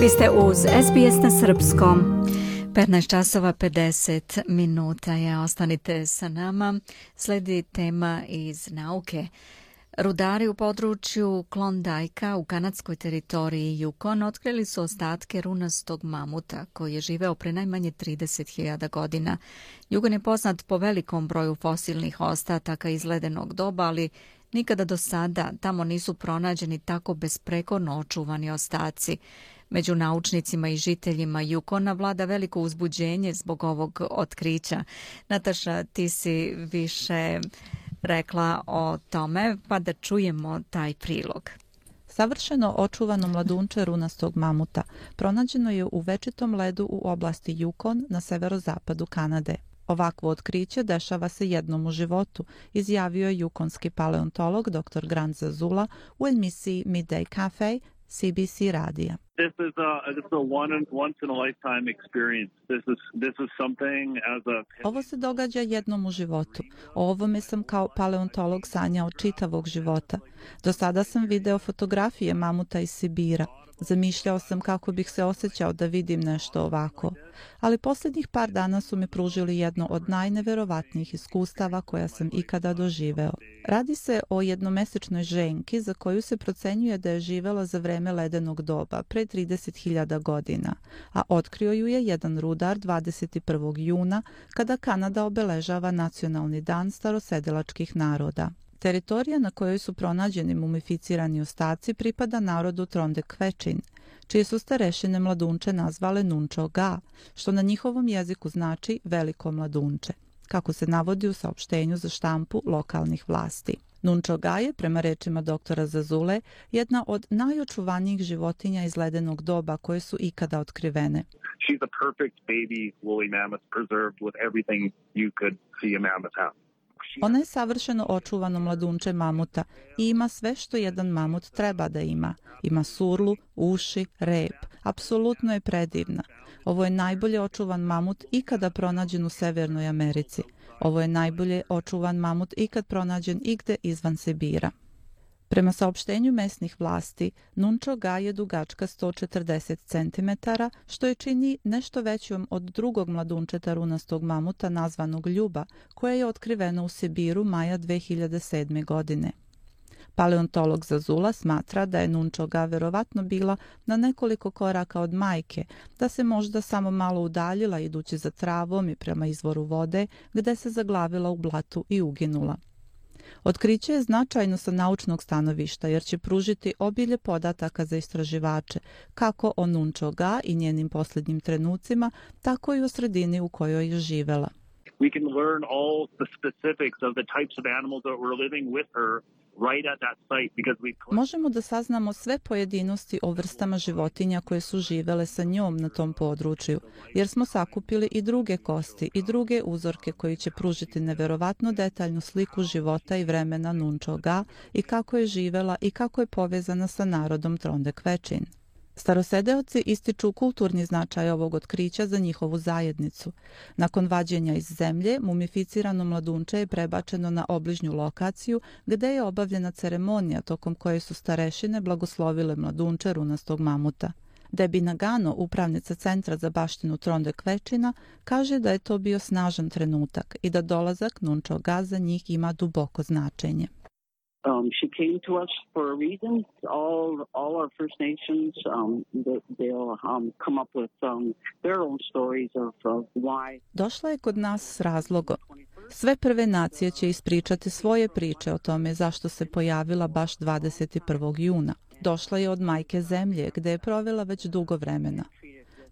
Vi ste uz SBS na Srpskom. 15 časova 50 minuta je. Ostanite sa nama. Sledi tema iz nauke. Rudari u području Klondajka u kanadskoj teritoriji Yukon otkrili su ostatke runastog mamuta koji je živeo pre najmanje 30.000 godina. Yukon je poznat po velikom broju fosilnih ostataka iz ledenog doba, ali nikada do sada tamo nisu pronađeni tako besprekorno očuvani ostaci. Među naučnicima i žiteljima Yukona vlada veliko uzbuđenje zbog ovog otkrića. Nataša, ti si više rekla o tome, pa da čujemo taj prilog. Savršeno očuvano mladunče runastog mamuta pronađeno je u večitom ledu u oblasti Yukon na severozapadu Kanade. Ovakvo otkriće dešava se jednom u životu, izjavio je jukonski paleontolog dr. Grant Zazula u emisiji Midday Cafe CBC radija. This is a this is a one once in a lifetime experience. This is this is something as a Ovo se događa jednom u životu. O ovome sam kao paleontolog sanjao čitavog života. Do sada sam video fotografije mamuta iz Sibira. Zamišljao sam kako bih se osjećao da vidim nešto ovako, ali posljednjih par dana su mi pružili jedno od najneverovatnijih iskustava koja sam ikada doživeo. Radi se o jednomesečnoj ženki za koju se procenjuje da je živela za vreme ledenog doba, pre 30.000 godina, a otkrio ju je jedan rudar 21. juna kada Kanada obeležava nacionalni dan starosedelačkih naroda. Teritorija na kojoj su pronađeni mumificirani ostaci pripada narodu Tronde Kvečin, čije su starešine mladunče nazvale Nunčo Ga, što na njihovom jeziku znači veliko mladunče, kako se navodi u saopštenju za štampu lokalnih vlasti. Nunčo Ga je, prema rečima doktora Zazule, jedna od najočuvanijih životinja iz ledenog doba koje su ikada otkrivene. She's a perfect baby woolly mammoth preserved with everything you could see a mammoth have. Ona je savršeno očuvano mladunče mamuta i ima sve što jedan mamut treba da ima. Ima surlu, uši, rep. Apsolutno je predivna. Ovo je najbolje očuvan mamut ikada pronađen u Severnoj Americi. Ovo je najbolje očuvan mamut ikad pronađen igde izvan Sibira. Prema saopštenju mesnih vlasti, Nunčo Ga je dugačka 140 cm, što je čini nešto većom od drugog mladunčeta runastog mamuta nazvanog Ljuba, koja je otkrivena u Sibiru maja 2007. godine. Paleontolog Zazula smatra da je Nunčo Ga verovatno bila na nekoliko koraka od majke, da se možda samo malo udaljila idući za travom i prema izvoru vode, gde se zaglavila u blatu i uginula. Otkriće je značajno sa naučnog stanovišta jer će pružiti obilje podataka za istraživače kako o Nunčo Ga i njenim posljednjim trenucima, tako i o sredini u kojoj je živela. We can learn all the specifics of the types of animals that were living with her Možemo da saznamo sve pojedinosti o vrstama životinja koje su živele sa njom na tom području, jer smo sakupili i druge kosti i druge uzorke koji će pružiti neverovatno detaljnu sliku života i vremena Nunčoga i kako je živela i kako je povezana sa narodom Trondek Večin. Starosedeoci ističu kulturni značaj ovog otkrića za njihovu zajednicu. Nakon vađenja iz zemlje, mumificirano mladunče je prebačeno na obližnju lokaciju gde je obavljena ceremonija tokom koje su starešine blagoslovile mladunče runastog mamuta. Debi Nagano, upravnica Centra za baštinu Tronde Kvečina, kaže da je to bio snažan trenutak i da dolazak Nunčo Gaza njih ima duboko značenje. Um, she came to us for a reason. All all our First Nations, um, they'll um, come up with um, their own stories of, of why. Došla je kod nas s razlogom. Sve prve nacije će ispričati svoje priče o tome zašto se pojavila baš 21. juna. Došla je od majke zemlje gde je provela već dugo vremena.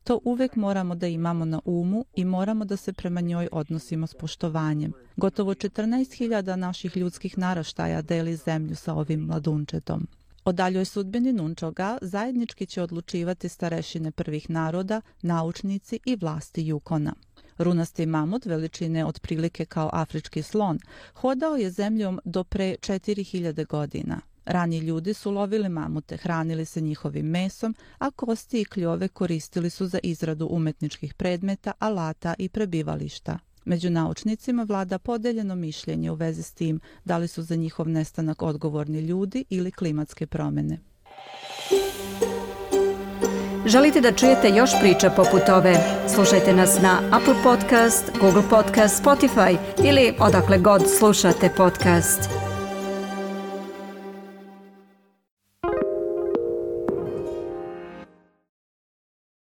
To uvek moramo da imamo na umu i moramo da se prema njoj odnosimo s poštovanjem. Gotovo 14.000 naših ljudskih naraštaja deli zemlju sa ovim mladunčetom. O daljoj sudbini Nunčoga zajednički će odlučivati starešine prvih naroda, naučnici i vlasti Jukona. Runasti mamut veličine otprilike kao afrički slon hodao je zemljom do pre 4000 godina. Rani ljudi su lovili mamute, hranili se njihovim mesom, a kosti i kljove koristili su za izradu umetničkih predmeta, alata i prebivališta. Među naučnicima vlada podeljeno mišljenje u vezi s tim da li su za njihov nestanak odgovorni ljudi ili klimatske promene. Želite da čujete još priča poput ove? Slušajte nas na Apple Podcast, Google Podcast, Spotify ili odakle god slušate podcast.